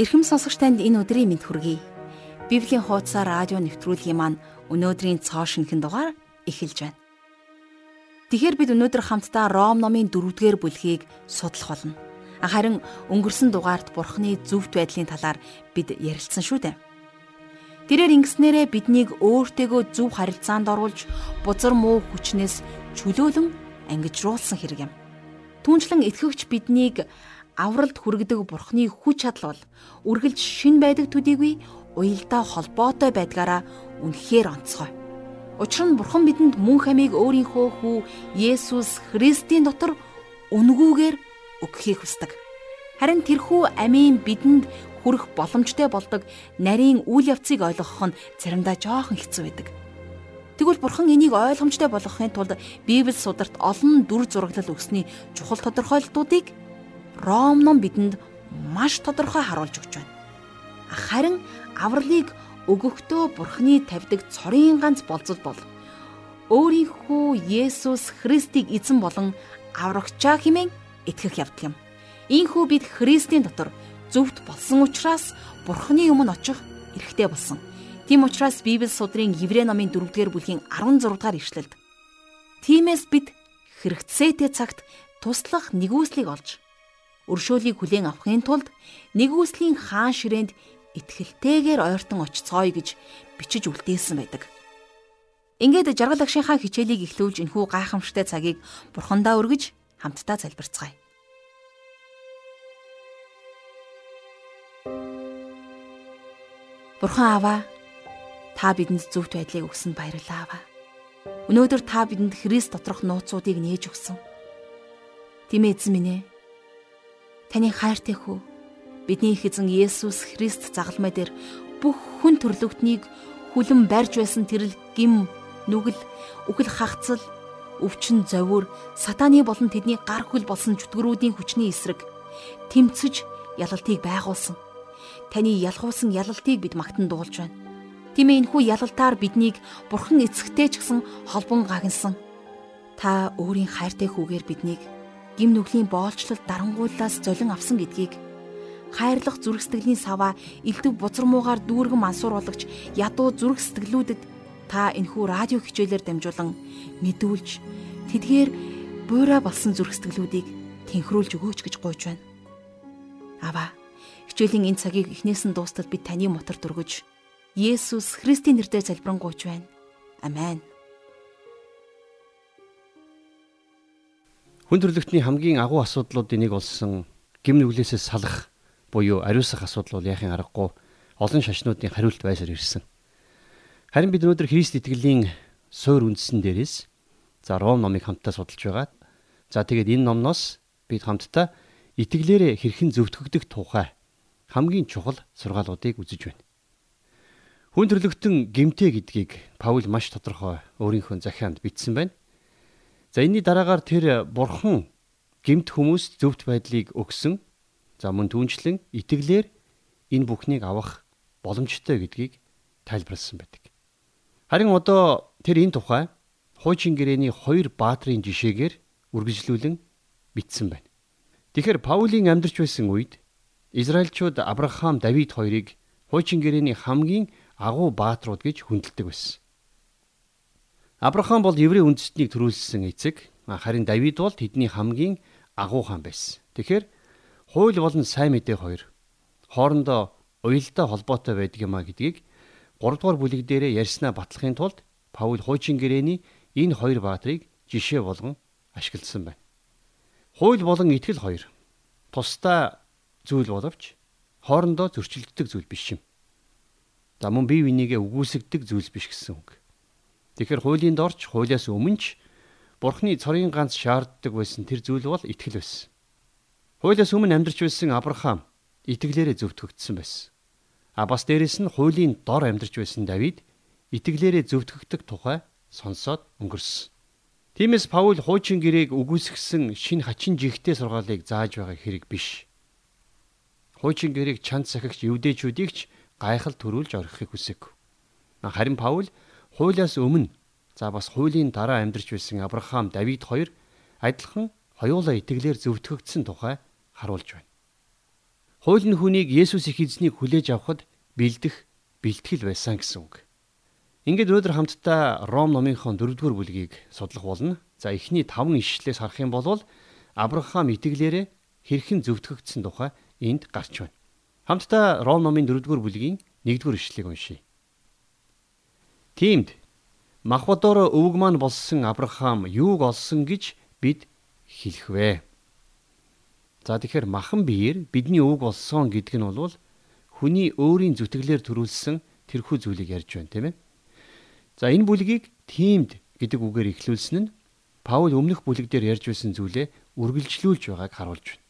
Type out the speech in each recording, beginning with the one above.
Ирхэм сонсогч танд энэ өдрийн мэд хүргэе. Библийн хуудасаар радио нэвтрүүлгийн маань өнөөдрийн цоо шинхэн дугаар эхэлж байна. Тэгэхээр бид өнөөдөр хамтдаа Ром номын 4-р бүлгийг судлах болно. Харин өнгөрсөн дугаард Бурхны зөвхт байдлын талаар бид ярилцсан шүү дээ. Тэрээр ингэснээрээ биднийг өөртөөгөө зөв харилцаанд оруулж бузар муу хүчнээс чөлөөлөн ангижруулсан хэрэг юм. Түүнчлэн итгэгч биднийг авралт хүргэдэг бурхны хүч чадал бол үргэлж шин байдаг төдийгүй уялдаа холбоотой байдгаараа үнэхээр онцгой. Учир нь бурхан бидэнд мөн хамийг өөрийнхөө хүү Есүс Христийн дотор үнгүүгээр өгөхийг хүсдэг. Харин тэрхүү амийн бидэнд хүрэх боломжтой болдог нарийн үйл явцыг ойлгох нь заримдаа жоохон хэцүү байдаг. Тэгвэл бурхан энийг ойлгомжтой болгохын тулд Библи сударт олон дүр зураглал өгсөний чухал тодорхойлолтуудыг Ром ном бидэнд маш тодорхой харуулж өгч байна. Харин авралыг өгөхдөө Бурхны тавьдаг цорын ганц болцол бол өөрийнхөө Есүс Христийг эзэн болон аврагчаа хэмээн итгэх явдал юм. Ийхүү бид Христийн дотор зөвхт болсон учраас Бурхны өмнө очих эрхтэй болсон. Тийм учраас Библи судрын Еврей номын 4-р бүлгийн 16 дахь ишлэлд Тимээс бид хэрэгцээтэй цагт туслах нэгүслийг олж өршөөлийг хүлээн авахын тулд нэгүслийн хаан ширээнд итгэлтэйгээр ойртон очицгоё гэж бичиж үлдээсэн байдаг. Ингээд жаргал агшийнхаа хичээлийг эхлүүлж энхүү гайхамшигтай цагийг бурхандаа өргөж хамтдаа залбирцгаая. Бурхан аваа та бидэнд зөвхт байдлыг өгсөнд баярлалаа аваа. Өнөөдөр та бидэнд Христ доторх нууцуудыг нээж өгсөн. Тийм ээ эзэн минь ээ Таны хайртай хүү бидний их эзэн Есүс Христ загалмай дээр бүх хүн төрлөختнийг хүлэн барьж байсан тэрл гим нүгэл үхэл хагцал өвчин зовир сатаны болон тэдний гар хөл болсон чөтгөрүүдийн хүчний эсрэг тэмцэж ялалтыг байгуулсан. Таны ялгуусан ялалтыг бид магтан дуулж байна. Тиймээ энэхүү ялалтаар биднийг бурхан эцэгтэй ч гэсэн холбон гагнсан. Та өөрийн хайртай хүүгээр биднийг гим нүглийн боолчлол дарангууллаас золин авсан гэдгийг хайрлах зүрх сэтгэлийн саваа элдв бузар муугаар дүүргэн мансууруулагч ядуу зүрх сэтгэлүүдэд та энхүү радио хичээлээр дамжуулан мэдүүлж тэдгээр буйра болсон зүрх сэтгэлүүдийг тэнхрүүлж өгөөч гэж гуйж байна. Аваа хичээлийн энэ цагийг эхнээс нь дуустал бид таны мотор дөргөж Есүс Христийн нэрээр залбирanгуйч байна. Амен. Хүн төрөлхтний хамгийн агуу асуудлуудын нэг болсон гим нүглээсээ салах буюу ариусгах асуудал бол яахын аргагүй олон шашнуудын хариулт байсаар ирсэн. Харин бид өнөөдөр Христ итгэлийн суур үндсэн дээрээс за Ром номыг хамтдаа судалж байгаа. За тэгээд энэ номноос бид хамтдаа итгэлээрээ хэрхэн зөвтгөгдөх тухай хамгийн чухал сургаалуудыг үзэж байна. Хүн төрлөختөн гимтэй гэдгийг Паул маш тодорхой өөрийнхөө захианд бичсэн байна. За энэний дараагаар тэр бурхан гемт хүмүүст зөвхт байдлыг өгсөн. За мөн түнчлэн итгэлээр энэ бүхнийг авах боломжтой гэдгийг тайлбарласан байдаг. Харин одоо тэр энэ тухай хуучин гэрээний хоёр баатрын жишээгээр үргэлжлүүлэн бичсэн байна. Тэгэхээр Паулийн амьдарч байсан үед Израильчууд Авраам, Давид хоёрыг хуучин гэрээний хамгийн агуу бааtruуд гэж хүндэлдэг байсан. Авраам бол еврей үндэстнийг төрүүлсэн эцэг, харин Давид бол тэдний хамгийн агуу хаан байсан. Тэгэхээр хууль болон сайн мэдээ хоёр хоорондоо уялдаа холбоотой байдаг юма гэдгийг 3 дугаар бүлэг дээрээ ярьснаа батлахын тулд Паул хуучин гэрээний энэ хоёр баатрыг жишээ болгон ашигласан байна. Хууль болон итгэл хоёр тусдаа зүйл боловч хоорондоо зөрчилддөг зүйл биш юм. За мөн бие бинийгээ үгүйсгдэг зүйл биш гэсэн үг. Тэгэхээр хуулийн дорч хуулиас өмнө ч Бурхны цорын ганц шаарддаг байсан тэр зүйл бол итгэл байсан. Хуулиас өмнө амьдарч байсан Авраам итгэлээрээ зөвтгөгдсөн байсан. А бас дээрэс нь хуулийн дор амьдарч байсан Давид итгэлээрээ зөвтгөгдөх тухай сонсоод өнгөрсөн. Тиймээс Паул хуучин гэрээг үгүйсгсэн шин хачин жигтэй сургаалыг зааж байгаа хэрэг биш. Хуучин гэрээг чанд сахигч евдээчүүдийг ч гайхал төрүүлж орхихыг хүсэв. Харин Паул хуулиас өмнө за бас хуулийн дараа амьдарч байсан Авраам, Давид хоёр адилхан хоёулаа итгэлээр зөвтгөгдсөн тухай харуулж байна. Хууль нь хүнийг Есүс их эзнийг хүлээж авахд бэлдэх бэлтгэл байсан гэсэн үг. Ингээд өнөөдөр хамтдаа Ром номынхон 4-р бүлгийг судлах болно. За эхний 5 ишлэлээс харах юм бол Авраам итгэлээрээ хэрхэн зөвтгөгдсөн тухай энд гарч байна. Хамтдаа Ром номын 4-р бүлгийн 1-р ишлэлийг уншийе. Тиймд Махбодоор өвөг маань болсон Авраам юуг олсон гэж бид хэлэхвэ. За тэгэхээр махан биеэр бидний өвөг болсон гэдг нь бол хүний өөрийн зүтгэлээр төрүүлсэн тэрхүү зүйлийг ярьж байна тийм ээ. За энэ бүлгийг тиймд гэдэг үгээр эхлүүлсэн нь Паул өмнөх бүлэг дээр ярьж байсан зүйлээ үргэлжлүүлж байгааг харуулж байна.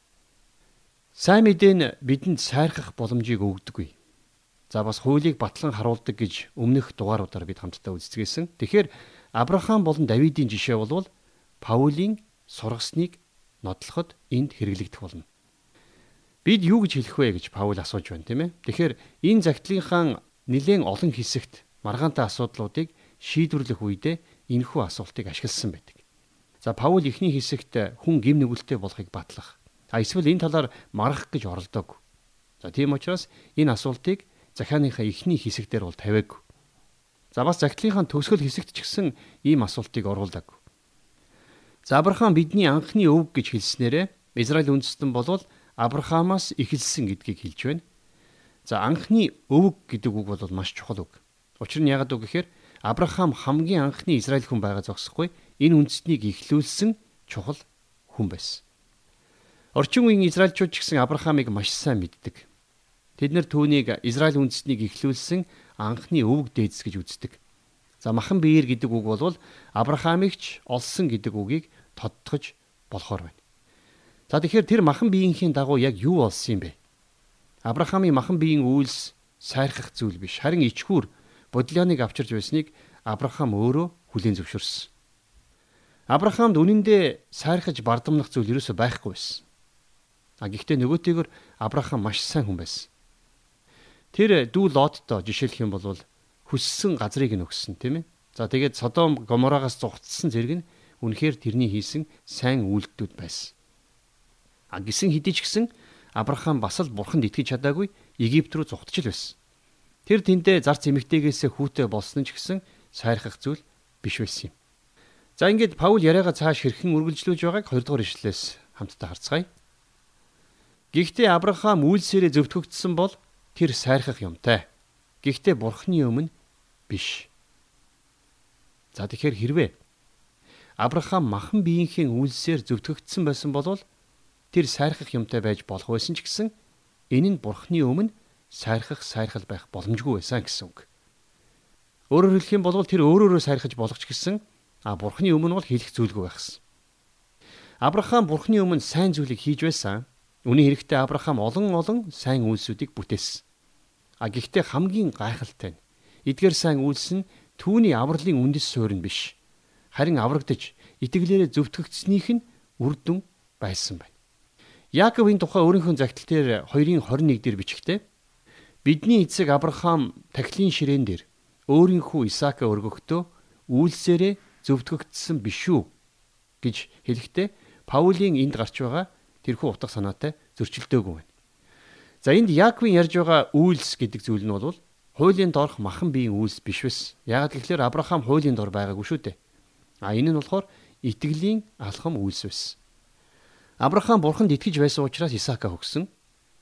Сайн мэдээ нь бидэнд сайрхах боломжийг өгдөггүй. За бас хуулийг батлан харуулдаг гэж өмнөх дугааруудаар бид хамтдаа үздэгэсэн. Тэгэхээр Авраам болон Давидын жишээ бол Паулийн сургасныг нотлоход энд хэрэглэгдэх болно. Бид юу гэж хэлэх вэ гэж Паул асууж байна тийм ээ. Тэгэхээр энэ загтлынхаа нэлээд олон хэсэгт маргаантай асуудлуудыг шийдвэрлэх үедээ энэхүү асуултыг ашигласан байдаг. За Паул эхний хэсэгт хүн гим нүгэлтэй болохыг батлах. А эсвэл энэ талаар марах гэж оролдог. За тийм учраас энэ асуултыг захианыхаа эхний хэсэгдэр бол тавиагүй. За бас загтлынхаа төгсгөл хэсэгт ч гэсэн ийм асуултыг оруулдаг. За Авраам бидний анхны өвөг гэж хэлснээрээ Израиль үндэстэн болвол Авраамаас эхэлсэн гэдгийг хэлж байна. За анхны өвөг гэдэг үг бол маш чухал үг. Учир нь яагаад үг гэхээр Авраам хамгийн анхны Израиль хүн байгаа зогсохгүй энэ үндэстнийг эхлүүлсэн чухал хүн байсан. Орчин үеийн Израильчууд ч гэсэн Авраамыг маш сайн мэддэг. Тэд нэр түүнийг Израиль үндэстнийг эхлүүлсэн анхны өвөг дээдс гэж үздэг. За махан биеэр гэдэг үг бол Авраамыг ч олсон гэдэг үгийг тодтогч болохоор байна. За тэгэхээр тэр махан биеийнхээ дагуу яг юу болсон юм бэ? Авраамийн махан биеийн үйлс сайрхах зүйл биш. Харин ичхүр бодлионыг авчирж байсныг Авраам өөрөө хүлээн зөвшөөрсөн. Авраамд үнэндээ сайрхаж бардамнах зүйл ерөөсөй байхгүй байсан. А гэхдээ нөгөөтэйгөр Авраам маш сайн хүн байсан. Тэр дүү Лоттой жишээлх юм бол хүссэн газрыг нь өгсөн тийм ээ. За тэгээд Содом Гоморагаас зугтсан зэрэг нь үнэхээр тэрний хийсэн сайн үйлдэлүүд байсан. А гисэн хэдий ч гэсэн Авраам бас л бурханд итгэж чадаагүй Египт рүү зугтж л байсан. Тэр тэндээ зарц эмэгтэйгээс хүүтэй болсон ч гэсэн сайрхах зүйл биш байсан юм. За ингээд Паул яриагаа цааш хэрхэн үргэлжлүүлж байгааг 2 дугаар ишлэлээс хамтдаа харцгаая. Гэхдээ Авраам үйлсээрээ зөвтгөгдсөн бол тэр сайрхах юмтай. Гэхдээ бурхны өмнө биш. За тэгэхээр хэрвээ Авраам махан биеийнхээ үйлсээр зөвтгөгдсөн байсан бол тэр сайрхах юмтай байж болох байсан ч гэсэн энэ нь бурхны өмнө сайрхах сайрхал байх боломжгүй байсан гэсэн үг. Өөрөөр хэлэх юм бол тэр өөрөөрөө сайрхаж болох ч гэсэн а бурхны өмнө бол хийх зүйлгүй байхсан. Авраам бурхны өмнө сайн зүйлийг хийж байсан. Үүний хэрэгтээ Авраам олон олон сайн үйлсүүдийг бүтээсэн. А гэхдээ хамгийн гайхалтай нь эдгээр сайн үйлс нь түүний авралын үндэс суурь нь биш. Харин аврагдж итгэлээрээ зөвтгөгдснийх нь үр дүн байсан байна. Яаковын тухай өөрийнхөө загтал дээр 2-ын 21 дээр бичгтээ бидний эцэг Авраам тахилын ширээн дээр өөрийнхөө Исаака өргөхдөө үйлсээрээ зөвтгөгдсөн биш үү гэж хэлэхдээ Паулийн энд гарч байгаа тэрхүү утга санаатай зөрчилдөөгүй байна. За энд Яаковын ярьж байгаа үйлс гэдэг зүйл нь бол хуулийн дорх махан биеийн үйлс биш байсан. Яагаад гэвэл Авраам хуулийн дор байгаагүй шүү дээ. А энэ нь болохоор итгэлийн алхам үйлс байсан. Авраам бурханд итгэж байсан учраас Исаака өгсөн.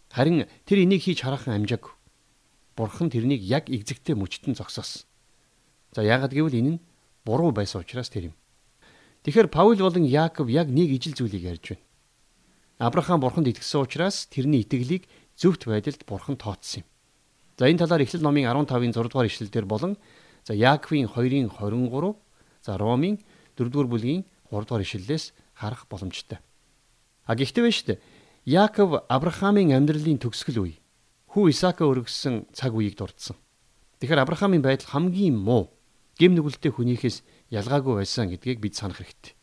Харин тэр энийг хийж хараахан амжаагүй. Бурхан тэрнийг яг эзэгтэй мөчтөн зогсоосон. За яагаад гэвэл энэ нь буруу байсан учраас тэр юм. Тэгэхээр Паул болон Яаков яг нэг ижил зүйлийг ярьж байна. Авраам бурханд итгэсэн учраас тэрний итгэлийг зөвхт байдалд бурхан тооцсон юм. За энэ талаар Эхлэл номын 15-ын 6 дугаар ишлэлдэр болон за Яаковын 2-ын 23 за Ромын 4 дугаар бүлгийн 3 дугаар ишлэлээс харах боломжтой. А гэхдээ биш үү? Яаков Авраамийн амьдралын төгсгөл үе хүү Исаака өргөссөн цаг үеийг дурдсан. Тэгэхээр Авраамийн байдал хамгийн муу гэм нүгэлтэй хүнийхээс ялгаагүй байсан гэдгийг бид санах хэрэгтэй.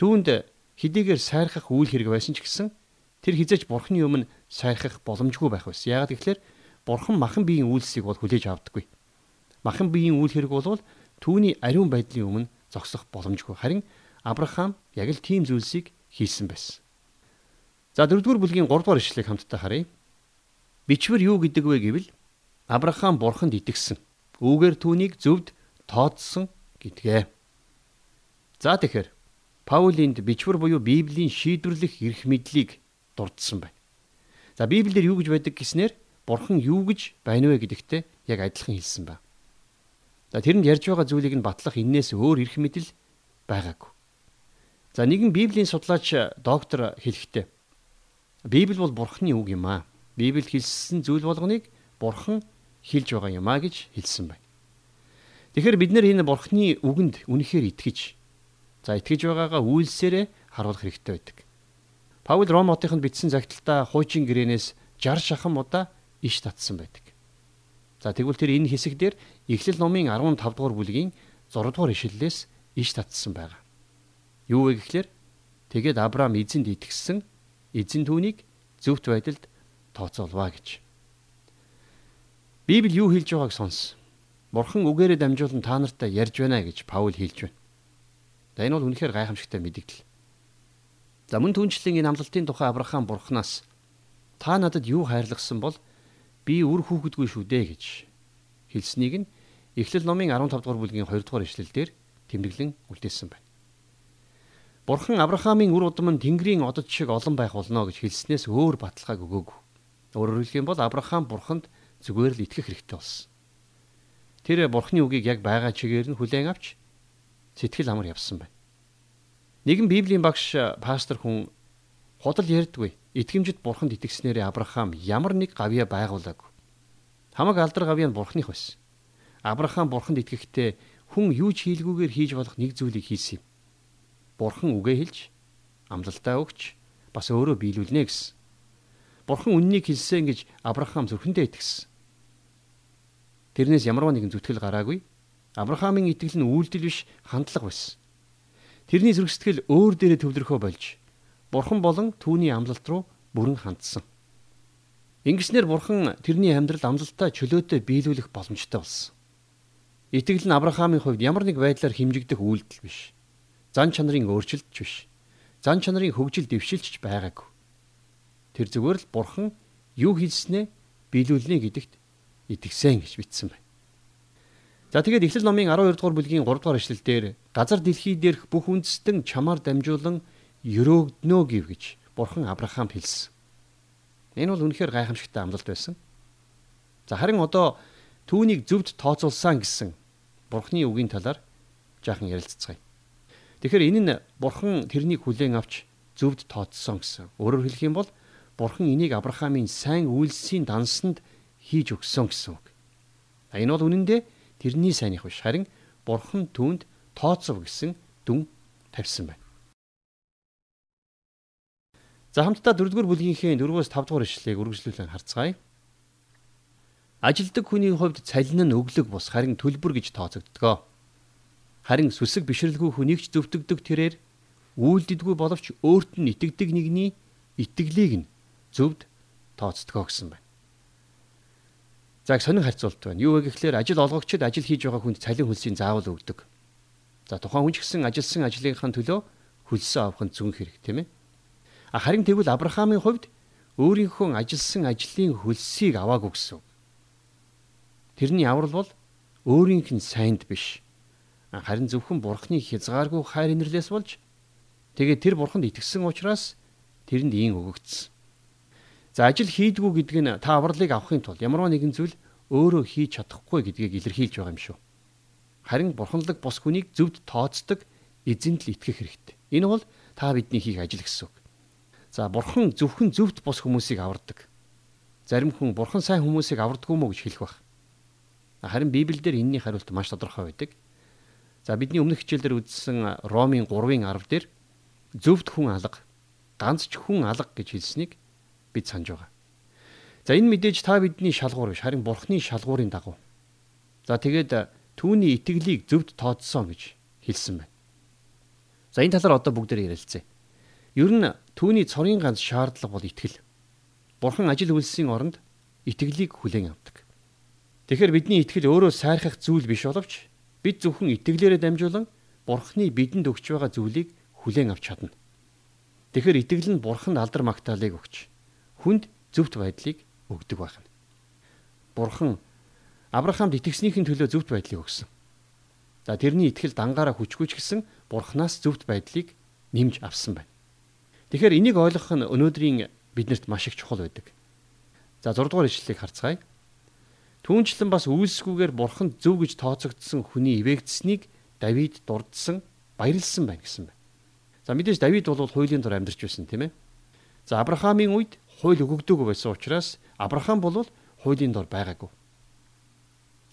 Түүнд хэдийгээр сайрхах үйл хэрэг байсан ч гэсэн тэр хизээч бурхны өмнө сайрхах боломжгүй байх байсан. Яагаад гэвэл бурхан махан биеийн үйлсийг бол хүлээж авдаггүй. Махан биеийн үйл хэрэг бол түүний ариун байдлын өмнө зогсох боломжгүй. Харин Авраам яг л тийм зүйлсийг хийсэн байсан. За дөрөвдүгээр бүлгийн 3 дугаар ишлэгийг хамтдаа харъя. Бичвэр юу гэдэг вэ гэвэл Авраам бурханд итгэсэн. Үүгээр түүнийг зөвд тооцсон гэдгээ. За тэгэхээр Паулинд бичвэр буюу Библийн шийдвэрлэх эрх мэдлийг дурдсан байна. За Библиэр юу гэж байдаг гэснээр Бурхан юу гэж байна вэ гэдэгтээ яг адилхан хэлсэн байна. За тэрэнд ярьж байгаа зүйлийг нь батлах энээс өөр эрх мэдэл байгаагүй. За нэгэн Библийн судлаач доктор хэлэхдээ Библи бол Бурханы үг юм аа. Библи хэлсэн зүйл болгоныг Бурхан хэлж байгаа юм аа гэж хэлсэн байна. Тэгэхээр бид нэр энэ Бурханы үгэнд үнэхээр итгэж за итгэж байгаагаа үйлсээрээ харуулах хэрэгтэй байдаг. Паул Ромотынд бичсэн загталтаа хуучин гэрээнээс 60 шахан удаа иш татсан байдаг. За тэгвэл тэр энэ хэсэг дээр Эхлэл номын 15 дугаар бүлгийн 6 дугаар ишлэлээс иш татсан байгаа. Юу вэ гэхлээр тэгээд Авраам эзэнд итгэсэн эзэн түүнийг зөвхт байдалд тооцоолваа гэж. Библи юу хэлж байгааг сонс. Бурхан үгээрээ дамжуулан та нартай ярьж байна гэж Паул хэлж байна. За энэ бол үнэхээр гайхамшигтай мэдээлэл. За мөн түнчлэн энэ амлалтын тухай Авраам бурхнаас та надад юу хайрлагсан бол би үр хүүхэдгүй шүү дээ гэж хэлснийг нь Эхлэл номын 15 дугаар бүлгийн 2 дугаар ишлэлдэр тэмдэглэн үлдээсэн байна. Бурхан Авраамийн үр удам нь Тэнгэрийн одод шиг олон байх болно гэж хэлснээс өөр баталгааг өгөөгүй. Өөрөөр хэлэх юм бол Авраам Бурханд зүгээр л итгэх хэрэгтэй болсон. Тэр Бурханы үгийг яг байгаа чигээр нь хүлээн авч сэтгэл амар явсан байна. Нэгэн Библийн багш пастор хүн худал ярьдгүй итгэмжид бурханд итгэснээрээ Авраам ямар нэг гавья байгуулаагүй. Хамаг алдар гавья нь бурхных байсан. Авраам бурханд итгэхдээ хүн юу ч хийлгүүгээр хийж болох нэг зүйлийг хийсэн юм. Бурхан үгээ хэлж амлалтаа өгч бас өөрөө биелүүлнэ гэсэн. Бурхан үннийг хэлсэн гэж Авраам зүрхэндээ итгэсэн. Тэрнээс ямарваа нэгэн зүтгэл гараагүй. Авраамийн итгэл нь үйлдэл биш хандлага байсан. Тэрний зөргсдгэл өөр дээрээ төвлөрөхөө болж Бурхан болон түүний амлалт руу бүрэн хандсан. Ингэснээр Бурхан тэрний амьдрал амлалтаа чөлөөтэй биелүүлэх боломжтой болсон. Итгэл нь Авраамийн хувьд ямар нэг байдлаар химжигдэх үйлдэл биш. Зан чанарын өөрчлөлт биш. Зан чанарын хөгжил дэвшилч байгаагүй. Тэр зүгээр л Бурхан юу хийснээ биелүүлнэ гэдэгт итгэсэн гэж бичсэн байна. За тэгээд Эхлэл номын 12 дугаар бүлгийн 3 дугаар эшлэлдэр газар дэлхий дээрх бүх үндэстэн чамаар дамжуулан өрөөгднө гэв гэж Бурхан Авраамд хэлсэн. Энэ бол үнэхээр гайхамшигтай амлалт байсан. За харин одоо түүнийг зөвд тооцоолсан гэсэн Бурханы үгийн талаар жаахан ярилццгаая. Тэгэхээр энэ нь Бурхан тэрнийг хүлээн авч зөвд тооцсон гэсэн. Өөрөөр хэлэх юм бол Бурхан энийг Авраамийн сайн үйлсийн дансанд хийж өгсөн гэсэн үг. Энэ бол үнэн дээр тэрний сайных биш харин бурхан түүнд тооцов гэсэн дүн тавьсан байна. За хамтдаа 4-р бүлгийнхээ 4-өөс 5-р ишлэгийг үргэлжлүүлэн харцгаая. Ажилдаг хүний хувьд цалин нь өглөг бус харин төлбөр гэж тооцогддог. Харин сүсэг бишрэлгүй хүнийг ч зөвтгдөг тэрээр үйлддэггүй боловч өөрт нь итгэдэг нэгний итгэлийг нь зөвд тооцдог гэсэн байна. За их сонин харьцуулт байна. Юу вэ гэхлээр ажил олгогчид ажил хийж байгаа хүнд цалин хөлсийн заавал өгдөг. За тухайн хүн ч гэсэн ажилсан ажлынхаа төлөө хөлсөө авах нь зүүн хэрэг тийм ээ. А харин тэгвэл Авраамийн хувьд өөрийнхөө ажилсан ажлын хөлсийг аваагүй гэсэн. Тэрний аврал бол өөрийнх нь сайнд биш. Харин зөвхөн бурхны хязгааргүй хайр инэрлээс болж тэгээ тэр бурханд итгэсэн учраас тэрэнд ийн өгөгдсөн. За ажил хийдгүү гэдэг нь та авралыг авахын тулд ямар нэгэн зүйл өөрөө хийж чадахгүй гэдгийг илэрхийлж байгаа юм шүү. Харин бурханлаг бос хүнийг зөвд тооцдог эзэнд л итгэх хэрэгтэй. Энэ бол та бидний хийх ажил гэсэн үг. За бурхан зөвхөн зөвд бос хүмүүсийг авардаг. Зарим хүн бурхан сайн хүмүүсийг авардаггүй мó гэж хэлэх баг. Харин Библиэлд энэний хариулт маш тодорхой байдаг. За бидний өмнөх хичээлдэр үзсэн Ромын 3-ын 10 дээр зөвд хүн алга, ганц ч хүн алга гэж хэлснийг бид санаж байгаа. За энэ мэдээж та бидний шалгуур биш харин бурхны шалгуурын дагуу. За тэгээд түүний итгэлийг зөвд тооцсон гэж хэлсэн байна. За энэ талаар одоо бүгдээр ярилцъя. Ер нь түүний цорын ганц шаардлага бол итгэл. Бурхан ажил үйлсийн оронд итгэлийг хүлээн авдаг. Тэгэхээр бидний итгэл өөрөө сайрхах зүйл биш боловч бид зөвхөн итгэлээрээ дамжуулан Бурханы бидэнд өгч байгаа зүйлийг хүлээн авч чадна. Тэгэхээр итгэл нь Бурханд алдар магтаалыг өгч хүнд зөвхт байдлыг өгдөг байна. Бурхан Авраамд итгэснийхэн төлөө зөвхт байдлыг өгсөн. За тэрний итгэл дангаараа хүчгүйч гисэн Бурханаас зөвхт байдлыг нэмж авсан байна. Тэгэхээр энийг ойлгох нь өнөөдрийн биднэрт маш их чухал байдаг. За 6 дугаар ишлэлийг харцгаая. Түүнчлэн бас үйлсгүйгээр Бурхан зөв гэж тооцогдсон хүний ивэгдсэнийг Давид дурдсан баярлсан байна гэсэн байна. За мэдээж Давид бол хуулийн дор амьдарч байсан тийм ээ. За Авраамийн үед хууль өгөгдөөгүй байсан учраас Авраам бол хуулийн дор байгаагүй.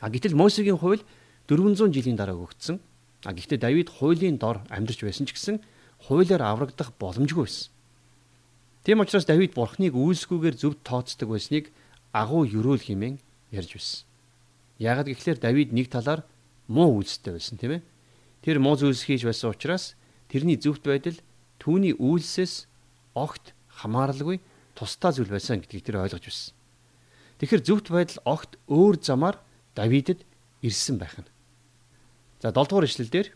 А гэтэл Мосегийн хууль 400 жилийн дараа өгөгдсөн. А гэхдээ Давид хуулийн дор амьдарч байсан ч гэсэн хуулиар аврагдах боломжгүй байсан. Тийм учраас Давид бурхныг үйлсгүйгээр зөвд тооцдог байсныг агуу юрөөл хэмээн ярьж байсан. Яагад гэхлээр Давид нэг талаар муу үйлстэй байсан тийм ээ. Тэр муу зүйлс хийж байсан учраас тэрний зөвхт байдал түүний үйлсээс огт хамааралгүй тусдаа зүйл байсан гэдгийг тэр ойлгож байсан. Тэгэхээр зөвхт байдал огт өөр замаар Давидэд ирсэн байх нь. За 7 дугаар ишлэлдэр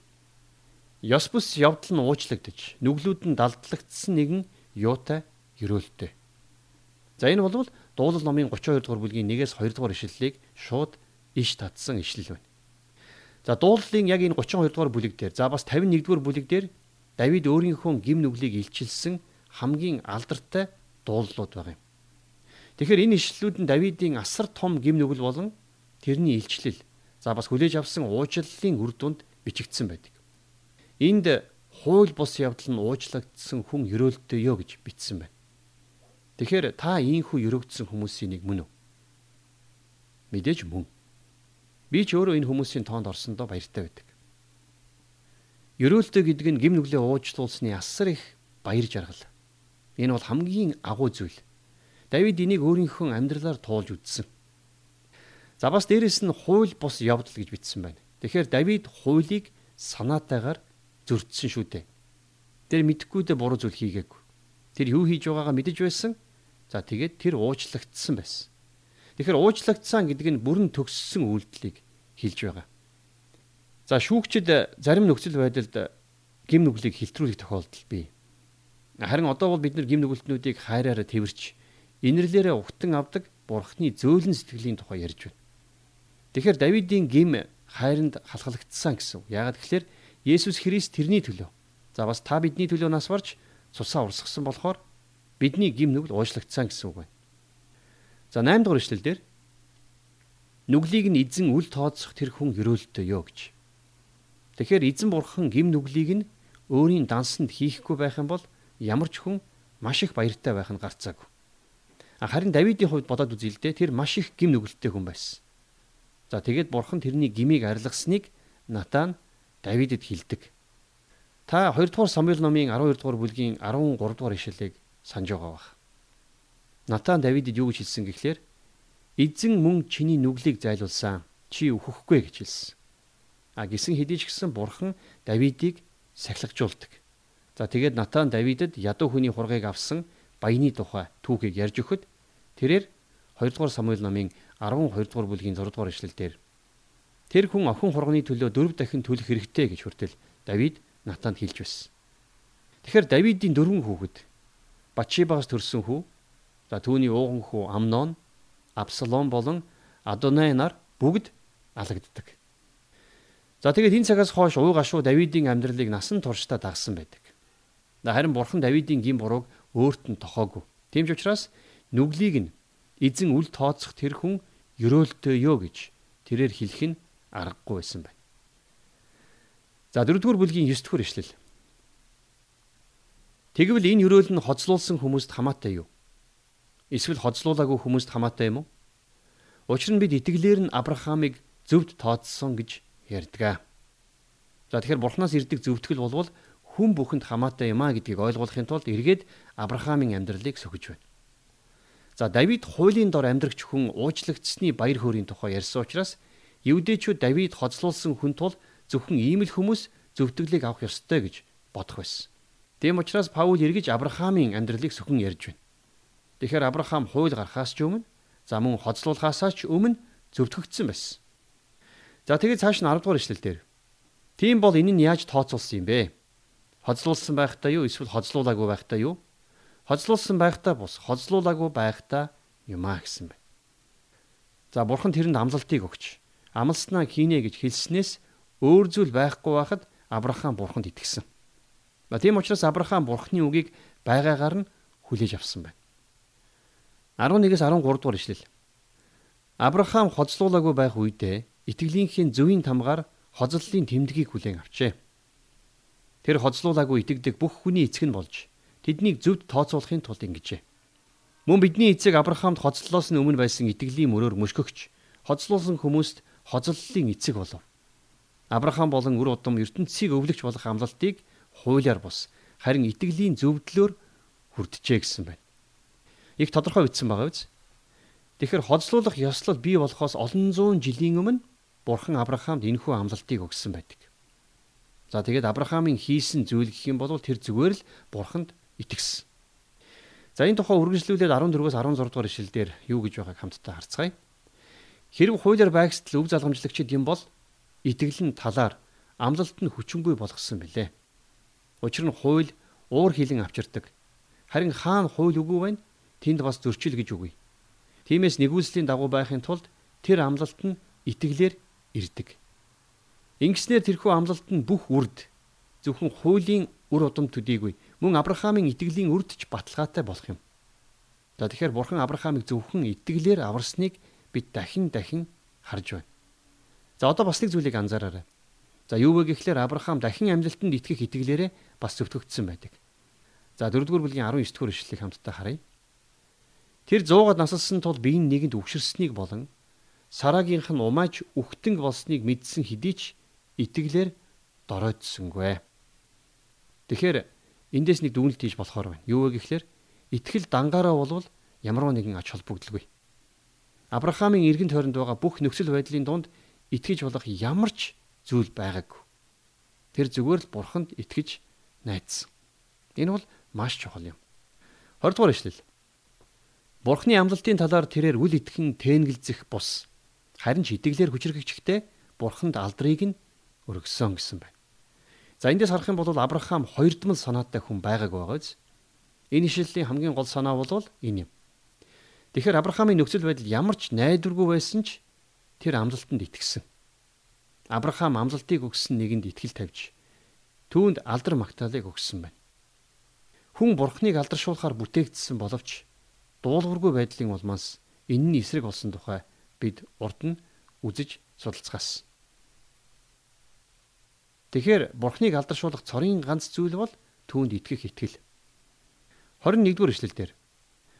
ёс бус явдал нь уучлагдж нүглүүд нь далдлагдсан нэгэн юутай ерөөлтэй. За энэ бол дуулал номын 32 дугаар бүлгийн 1-ээс 2 дугаар ишлэлийг шууд иш татсан ишлэл байна. За дуулалын яг энэ 32 дугаар бүлэг дээр за бас 51 дугаар бүлэг дээр Давид өөрийнхөө гим нүглийг илчилсэн хамгийн алдартай дуулууд байгаа юм. Тэгэхээр энэ ишлэлүүд нь Давидын асар том гим нүгэл болон тэрний илчлэл за бас хүлээж авсан уучлалын үр дүнд бичигдсэн байдаг. Энд хууль бус явдал нь уучлагдсан хүн өрөөлтөө ёо гэж бичсэн байна. Тэгэхээр та ийхүү өрөөгдсөн хүмүүсийн нэг мөн үү? Мэдээж мөн. Би ч өөрөө энэ хүмүүсийн тоонд орсондоо баяртай байдаг. Ерөөлтөө гэдэг нь гим нүглээ уучлуулсны асар их баяр жаргал. Энэ бол хамгийн агуу зүйл. Давид энийг өөрийнхөө амьдралаар туулж үтсэн. За бас дээрэс нь хууль бус явдал гэж бичсэн байна. Тэгэхээр Давид хуулийг санаатайгаар зөрчсөн шүү дээ. Тэр мэдхгүйдээ буруу зүйл хийгээгүй. Тэр юу хийж байгаагаа мэдэж байсан. За тэгээд тэр уучлагдсан байсан. Тэгэхээр уучлагдсан гэдэг нь бүрэн төгссөн үйлдэлийг хэлж байгаа. За шүүгчд зарим нөхцөл байдалд гим нүглийг хилтрүүлэх тохиолдол бий. Харин одоо бол бид нар гим нүгэлтнүүдийг хайраараа тэрч инэрлээрээ угтан авдаг бурхны зөөлөн сэтгэлийн тухай ярьж байна. Тэгэхээр Давидын гим хайранд халахлагдсан гэсэн. Яагаад гэвэл Есүс Христ тэрний төлөө. За бас та бидний төлөө нас барж цусаа урсгасан болохоор бидний гим нүгэл уушлагдсан гэсэн үг байна. За 8 дугаар ишлэл дээр нүглийг нь эзэн үл тооцох тэр хүн өрөөлтөө ёо гэж. Тэгэхээр эзэн бурхан гим нүглийг нь өөрийн дансанд хийхгүй байх юм бол ямар ч хүн маш их баяртай байх нь гарцаагүй. Харин Давидын хувьд бодоод үзье л дээ тэр маш их гим нүгэлттэй хүн байсан. За тэгээд бурхан тэрний гмийг арилгасныг Натан Давидэд хэлдэг. Та 2 дугаар Самуэль номын 12 дугаар бүлгийн 13 дугаар ишлэлийг санаж байгаа бах. Натан Давидэд юу гэж хэлсэн гэхлээр эзэн мөн чиний нүглийг зайлуулсан. Чи өөхөхгүй гэж хэлсэн. А гисэн хэдий ч гэсэн бурхан Давидыг сахилгажуулдаг. За тэгээд Натан Давидэд ядуу хүний хургийг авсан баяны тухай түүхийг ярьж өгөхөд тэрээр 2 дугаар Самуэль номын 12 дугаар бүлгийн 6 дугаар ишлэлдэр тэр хүн охин хурганы төлөө дөрв дахин төлөх хэрэгтэй гэж хүртэл Давид Натанд хэлж байсан. Тэгэхээр Давидын дөрвөн хүүхэд Батшибагаас төрсэн хүү За түүний ууган хүү Амнон, Абсалом болон Адонай нар бүгд алагддаг. За тэгээд энэ цагаас хойш уу гашуу Давидын амьдралыг насан туршдаа дагсан байдаг. Харин бурхан Давидын гин бурууг өөрт нь тохоогүй. Тийм ч учраас нүглийг нь эзэн үл тооцох тэр хүн ерөөлтөө ёо гэж тэрээр хэлэх нь аргагүй байсан байна. За дөрөвдүгээр бүлгийн 9 дэх эшлэл. Тэгвэл энэ ерөөл нь хоцлуулсан хүмүүст хамаатай юу? Эсвэл хоцлуулаагүй хүмүүст хамаатай юм уу? Учир нь бид итгэлээр нь Авраамыг зөвд тооцсон гэж ярьдаг. За тэгэхээр Бурханаас ирдэг зөвтгөл болвол хүн бүхэнд хамаатай юм а гэдгийг ойлгуулахын тулд эргээд Авраамийн амьдралыг сөхөж байна. За Давид хуулийн дор амьдрагч хүн уучлагдсны баяр хөөрийн тухай ярьсан учраас евдээчүүд Давид хоцлуулсан хүн тул зөвхөн ийм л хүмүүс зөвтгөлийг авах ёстой гэж бодох байсан. Тийм учраас Паул эргэж Авраамийн амьдралыг сөхөн ярьж байна. Тэгэхээр Авраам хууль гарахаас ч өмнө за мөн хоцлуулахаас ч өмнө зөвтгөгдсөн байсан. За тэгээд цааш нь 10 дугаар ишлэл дээр. Тийм бол энэ нь яаж тооцоолсон юм бэ? Хоцлуулсан байхдаа юу эсвэл хоцлуулаагүй байхдаа юу? Хоцлуулсан байхдаа бус, хоцлуулаагүй байхдаа юм а гэсэн бэ. За бурхан тэрэнд амлалтыг өгч амлснаа хийнэ гэж хэлснээс өөр зүйл байхгүй байхад Авраам бурханд итгэсэн. Ба тийм учраас Авраам бурханы үгийг байгаагаар нь хүлээж авсан байна. 11-с 13 дугаар ишлэл. Авраам хоцлуулаагүй байх үедээ итгэлийнхээ зөвийн тамгаар хозллын тэмдгийг хүлээн авчээ. Тэр хоцлуулаагүй итгэдэг бүх хүний эцэг нь болж тэднийг зөвд тооцоолохын тулд ингэжээ. Мөн бидний эцэг Авраамд хоцлолоос нь өмнө байсан итгэлийн мөрөөр мөшгөгч хоцлуулсан хүмүүст хозллын эцэг болов. Авраам болон үр удам ертөнцийг өвлөгч болох амлалтыг хуулиар бус харин итгэлийн зөвдлөөр хүрдэжээ гэсэн байна. Их тодорхой бичсэн байгаа биз? Тэгэхээр хоцлуулах ёслол бий болохоос олон зуун жилийн өмнө Бурхан Авраамд энэхүү амлалтыг өгсөн байдаг. За тэгээд Авраамийн хийсэн зүйл гэх юм бол тэр зүгээр л Бурханд итгэсэн. За энэ тухай үргэлжлүүлээд 14-өөс 16 дугаар ишлэлдэр юу гэж байгааг хамтдаа харцгаая. Хэрэг хуулиар байгсдал өв залгамжлагчид юм бол итгэлэн талаар амлалт нь хүчингүй болгосон билээ. Учир нь хууль уур хилэн авчирдаг. Харин хаана хууль үгүй байна? Тэнд бас зөрчил гэж үгүй. Тиймээс нэгүслийн дагуу байхын тулд тэр амлалт нь итгэлээр ирдэг. Ингэснээр тэрхүү амлалт нь бүх үрд зөвхөн хуулийн үр удам төдийгүй мөн Авраамийн итгэлийн үрдч баталгаатай болох юм. За тэгэхээр бурхан Авраамыг зөвхөн итгэлээр аварсныг бид дахин дахин харж байна. За одоо бас нэг зүйлийг анзаараарай. За юу вэ гэхлээр Авраам дахин амлалтанд итгэх итгэлээрээ бас зөвтгөгдсөн байдаг. За 4-р бүлгийн 19-р ишлэлийг хамтдаа харъя. Тэр 100-аад насалсан тул биеийн нэгэнд үгшэрснийг болон Сарагийнх нь умааж үхтэнг болсныг мэдсэн хэдий ч итгэлээр дороодсонгүй. Тэгэхээр эндээс нэг дүгнэлт хийж болохоор байна. Юу вэ гэхлээр итгэл дангаараа болвол ямар нэгэн ач холбогдолгүй. Авраамийн эргэн тойронд байгаа бүх нөхцөл байдлын дунд итгэж болох ямар ч зүйл байгаагүй. Тэр зүгээр л бурханд итгэж найдсан. Энэ бол маш чухал юм. 20 дугаар ишлэл. Бурхны амлалтын талаар тэрээр үл итгэн тээнгэлзэх бус. Харин ч итгэлээр хүчрхэгчтэй Бурханд алдрыг нь өргөсөн гэсэн байна. За эндээс харах юм бол Авраам хоёрдмал санаатай хүн байгааг байгааз. Энэ ишлэлийн хамгийн гол санаа бол энэ юм. Тэгэхээр Авраамийн нөхцөл байдал ямар ч найдваргүй байсан ч тэр амлалтанд итгэсэн. Авраам амлалтыг өгсөн нэгэнд итгэл тавьж түүнд алдар магтаалыг өгсөн байна. Хүн бурхныг алдаршуулахаар бүтээгдсэн боловч дуулуургүй байдлын улмаас энэ нь эсрэг болсон тухай бид урд нь үзэж судалцгаасан. Тэгэхээр бурхныг алдаршуулах цорын ганц зүйл бол түүнд итгэх итгэл. 21-р эшлэлдэр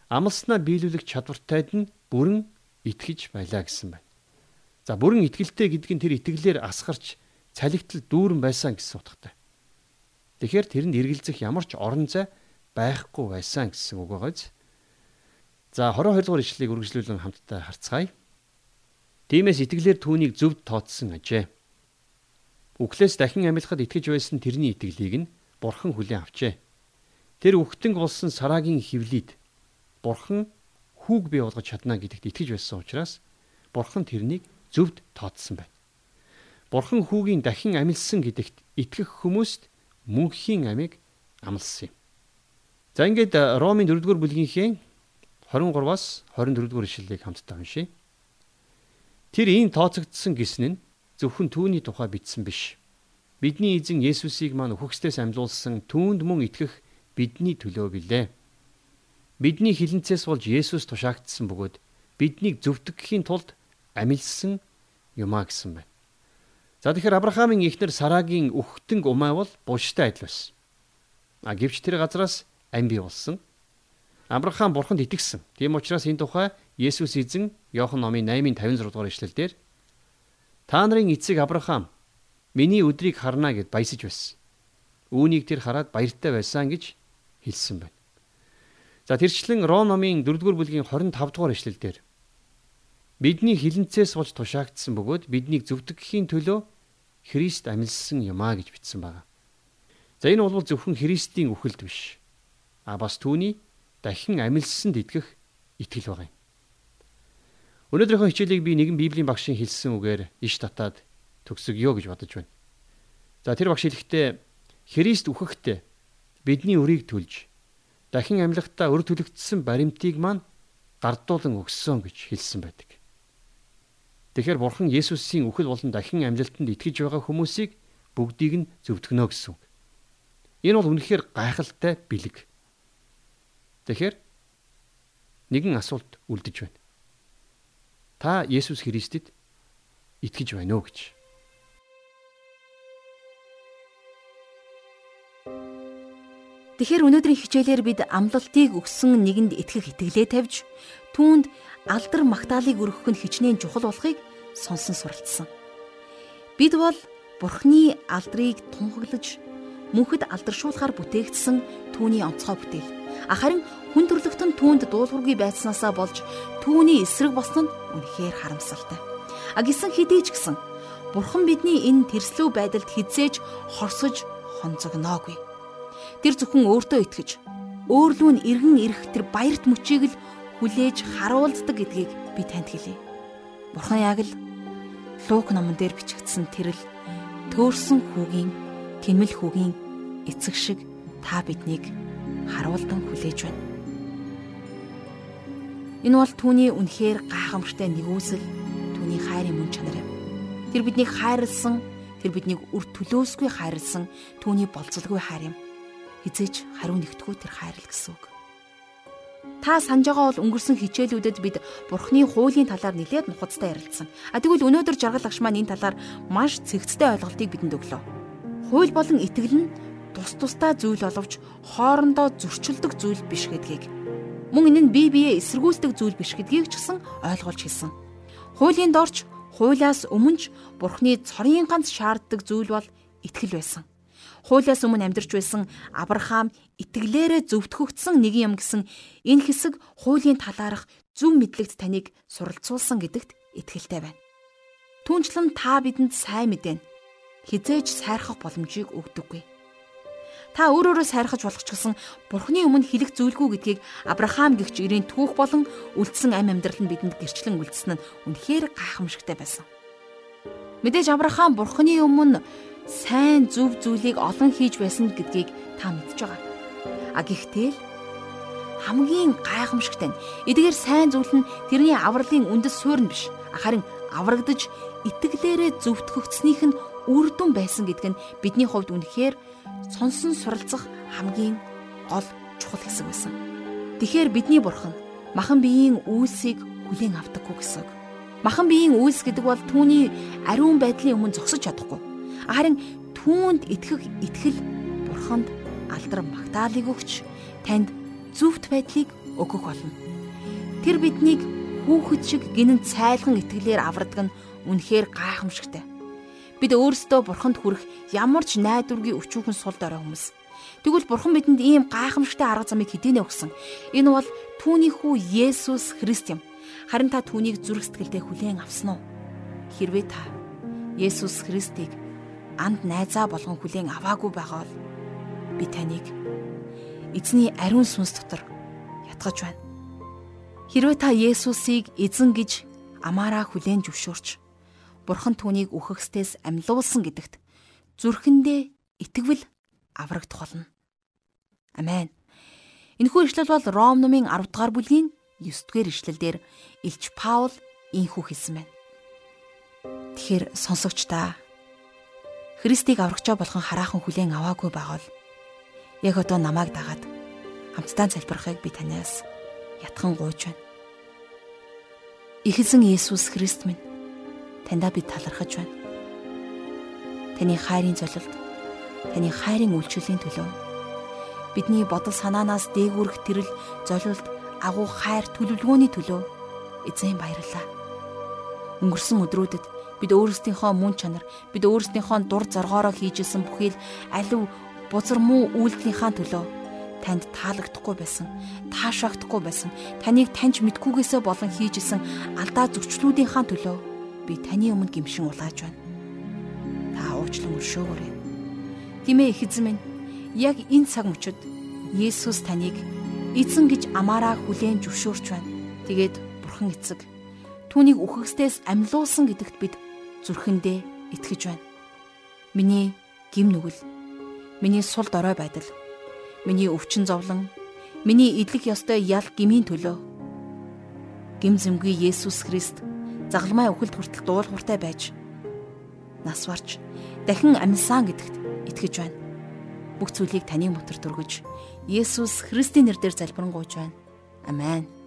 амлснаа биелүүлэх чадвартайд нь бүрэн итгэж байлаа гэсэн байна. За бүрэн итгэлтэй гэдэг нь тэр итгэлээр асгарч цалигтал дүүрэн байсан гэсэн утгатай. Тэгэхээр тэрэнд эргэлзэх ямар ч орон зай байхгүй байсан гэсэн үг байгааз. За 22 дугаар ишлэлийг үргэлжлүүлэн хамтдаа харцгаая. Тиймээс итгэлээр түүнийг зөвд тооцсон ажээ. Үхлээс дахин амилахад итгэж байсан тэрний итгэлийг нь бурхан хүлээн авчээ. Тэр үхтэнг болсон сарагийн хөвлөд бурхан хүүг бий болгож чадна гэдэгт итгэж байсан учраас бурхан тэрнийг зөвд тооцсон байна. Бурхан хүүгийн дахин амилсан гэдэгт итгэх хүмүүст мөнхийн амийг амласан юм. За ингээд Ромын 4-р бүлгийнхээ 23-аас 24-р ишлэлийг хамтдаа уншийе. Тэр ийм тооцогдсон гисэн нь зөвхөн түүний тухай бичсэн биш. Бидний эзэн Есүсийг маань үхгсдээс амьлуулсан түүнд мөн итгэх бидний төлөө билээ. Бидний хилэнцээс болж Есүс тушаагдсан бөгөөд биднийг зөвтгөхийн тулд амилсан юмаа гэсэн байна. За тэгэхээр Авраамийн эхнэр Сарагийн үхтэнг умаа бол буштай адил байсан. А гэвч тэр газраас ам бий болсон. Авраам бурханд итгэсэн. Тийм учраас энэ тухай Есүс эзэн Иохан номын 8:56 дугаар ишлэлдэр Та нарын эцэг Авраам миний өдрийг харна гэд баясаж байсан. Үүнийг тэр хараад баяртай байсан гэж хэлсэн байна. За тэрчлэн Ром номын 4-р бүлгийн 25 дугаар ишлэлдэр бидний хилэнцээс болж тушаагдсан бөгөөд биднийг зөвдөгхийн төлөө Христ амилсан юмаа гэж бичсэн байна. За энэ бол зөвхөн Христийн үхэлд биш. А бас түүний дахин амилсанд итгэх итгэл байгаа юм. Өнөөдрийнхөө хичээлийг би нэгэн Библийн багшийн хэлсэн үгээр иш татаад төгсгөё гэж бодож байна. За тэр багш хэлэхдээ Христ үхэхдээ бидний өрийг түлж дахин амьлахтаа өр төлөгдсөн баримтыг маань гардуулан өгсөн гэж хэлсэн байдаг. Тэгэхээр Бурхан Есүсийн үхэл болон дахин амьлалтанд итгэж байгаа хүмүүсийг бүгдийг нь зөвтгөнө гэсэн. Энэ бол үнэхээр гайхалтай бэлэг. Тэгэхээр нэгэн асуулт үлдэж байна. Та Есүс Христэд итгэж байна уу гэж. Тэгэхээр өнөөдрийн хичээлээр бид амлалтыг өгсөн нэгэнд итгэх итгэлээ тавьж түүнд алдар магтаалыг өргөх нь хичнээн чухал болохыг сонсон суралцсан. Бид бол Бурхны алдрыг тунхаглаж мөнхөд алдаршуулахаар бүтээгдсэн түүний онцгой бүтээл. Харин хүн төрлөختөн түүнд дуулуургүй байцснаасаа болж түүний эсрэг болсон нь үнэхээр харамсалтай. А гисэн хэдий ч гэсэн Бурхан бидний энэ тэрслүү байдалд хизээж хорсож хонцогноогүй. Тэр зөвхөн өөртөө итгэж өөрлөө нь эргэн ирэх тэр баярт мөчийг л хүлээж харуулдаг гэдгийг би танд хэлье. Бурхан яг л Лук номон дээр бичигдсэн тэрл төөрсөн хүүгийн тэмэл хүүгийн эцэг шиг та биднийг харуулдан хүлээж байна. Энэ бол түүний үнэхээр гайхамшигтай нэгүсэл түүний хайрын мөн чанар юм. Тэр биднийг хайрлсан, тэр биднийг үр төлөөсгүй хайрлсан түүний болцолгүй хайр юм. Хизээч хариу нэгтгүү тэр хайрл гэсэн үг. Та санаж байгаа бол өнгөрсөн хичээлүүдэд бид Бурхны хуулийн талаар нэлээд нухацтай ярилцсан. А тэгвэл өнөөдөр жаргал агш маань энэ талаар маш цэгцтэй ойлголтыг бидэнд өглөө. Хууль болон итгэл нь тус тустай зүйл боловч хоорондоо зөрчилдөг зүйл биш гэдгийг мөн энэ нь бие биеэ эсэргүүцдэг зүйл биш гэдгийг ч гэсэн ойлгуулж хэлсэн. Хуулийн дорч хуулиас өмнө ч Бурхны цорын ганц шаарддаг зүйл бол итгэл байсан. Хуулиас өмнө амьдарч байсан Авраам итгэлээрээ зөвтгөгдсөн нэг юм гэсэн энэ хэсэг хуулийн талаарх зөв мэдлэгт таныг суралцуулсан гэдэгт итгэлтэй байна. Түүнчлэн та бидэнд сайн мэдэн хизээж сайрхах боломжийг өгдөггүй. Та өөрөөрөө сайрхаж болох ч гэсэн Бурхны өмнө хэлэх зүйлгүй гэдгийг Авраам гихч ирийн түүх болон үлдсэн амь амьдрал нь бидэнд гэрчлэн үлдсэн нь үнэхээр гайхамшигтай байсан. Мэдээж Авраам Бурхны өмнө сайн зөв зүйлийг олон хийж байсан гэдгийг та мэдж байгаа. А гэхдээ л хамгийн гайхамшигтай нь эдгээр сайн зүйл нь тэрний авралын үндэс суурь нь биш. Харин аврагдж итгэлээрээ зөвтгөгдснийх нь үр дүн байсан гэдг нь бидний хувьд үнэхээр сонсон суралцах хамгийн гол чухал хэсэг байсан. Тэгэхээр бидний бурхан махан биеийн үйлсийг хүлээн авдаггүй гэсэн. Махан биеийн үйлс гэдэг бол түүний ариун байдлын өмнө зогсож чадахгүй. Харин түүнд итгэх итгэл бурханд алдар магтаалыг өгч танд зөвхт байдлыг өгөх болно. Тэр биднийг хүүхэд шиг гинэн цайлган итгэлээр авардаг нь үнэхээр гайхамшигтай. Бид өөрсдөө бурханд хүрэх ямар ч найдваргийн өчүүхэн сул дорой хүмүүс. Тэгвэл бурхан бидэнд ийм гайхамшигтай арга замыг хэдийнэ өгсөн. Энэ бол түүний хүү Есүс Христ юм. Харин та түүнийг зүрх сэтгэлдээ хүлээн авсан уу? Хэрвээ та Есүс Христийг анд найзаа болгон хүлээн аваагүй байгаа бол би таныг эзний ариун сүнс дотор ятгаж байна. Хэрвээ та Есүсийг эзэн гэж амаараа хүлээн зөвшөөрч Бурхан түүнийг үхэгсдээс амьлуулсан гэдэгт зүрхэндээ итгэвэл аврагдах болно. Амен. Энэхүү ишлэл бол Ром номын 10 дугаар бүлгийн 9 дугаар ишлэлдэр Илч Паул ийхүү хэлсэн байна. Тэгэхээр сонсогч та Христийг аврагчаа болгон хараахан хүлээн аваагүй байгаал яг одоо намайг дагаад хамтдаа залбирахыг би танаас ятхан гуйж байна. Ихэсэн Есүс Христ минь таньда би талархаж байна. Таны хайрын золилт, таны хайрын үйлчлэлийн төлөө бидний бодол санаанаас дээгүүрх тэрл золилт агуу хайр төлөвлөгөөний төлөө эзэн баярлалаа. Өнгөрсөн өдрүүдэд бид өөрсдийнхөө мөн чанар, бид өөрсдийнхөө дур зоргоороо хийжсэн бүхэл алив бузар муу үйлдэлийнхаа төлөө танд таалагдахгүй байсан, таашаагдахгүй байсан, таныг таньж мэдгүйгээсээ болон хийжсэн алдаа зөвчлүүдийнхаа төлөө би таны өмнө гимшин улааж байна. Та уучлан өршөөгөөрэй. Гимээ их эзэн минь, яг энэ цаг мөчид Есүс таныг эзэн гэж амаараа хүлээн зөвшөөрч байна. Тэгээд бурхан эцэг түүнийг үхэгсдээс амьлуулсан гэдэгт бид зүрхэндээ итгэж байна. Миний гим нүгэл миний сул дорой байдал, миний өвчин зовлон, миний идэх ёстой ял гмийн төлөө. Гим зэмгүй Есүс Христ загалмай өхөлд хүртэл дуулууртай байж нас барж дахин амьсан гэдэгт итгэж байна. Бүх зүйлийг таны мотор дүргэж Есүс Христийн нэрээр залбирanгуйж байна. Амен.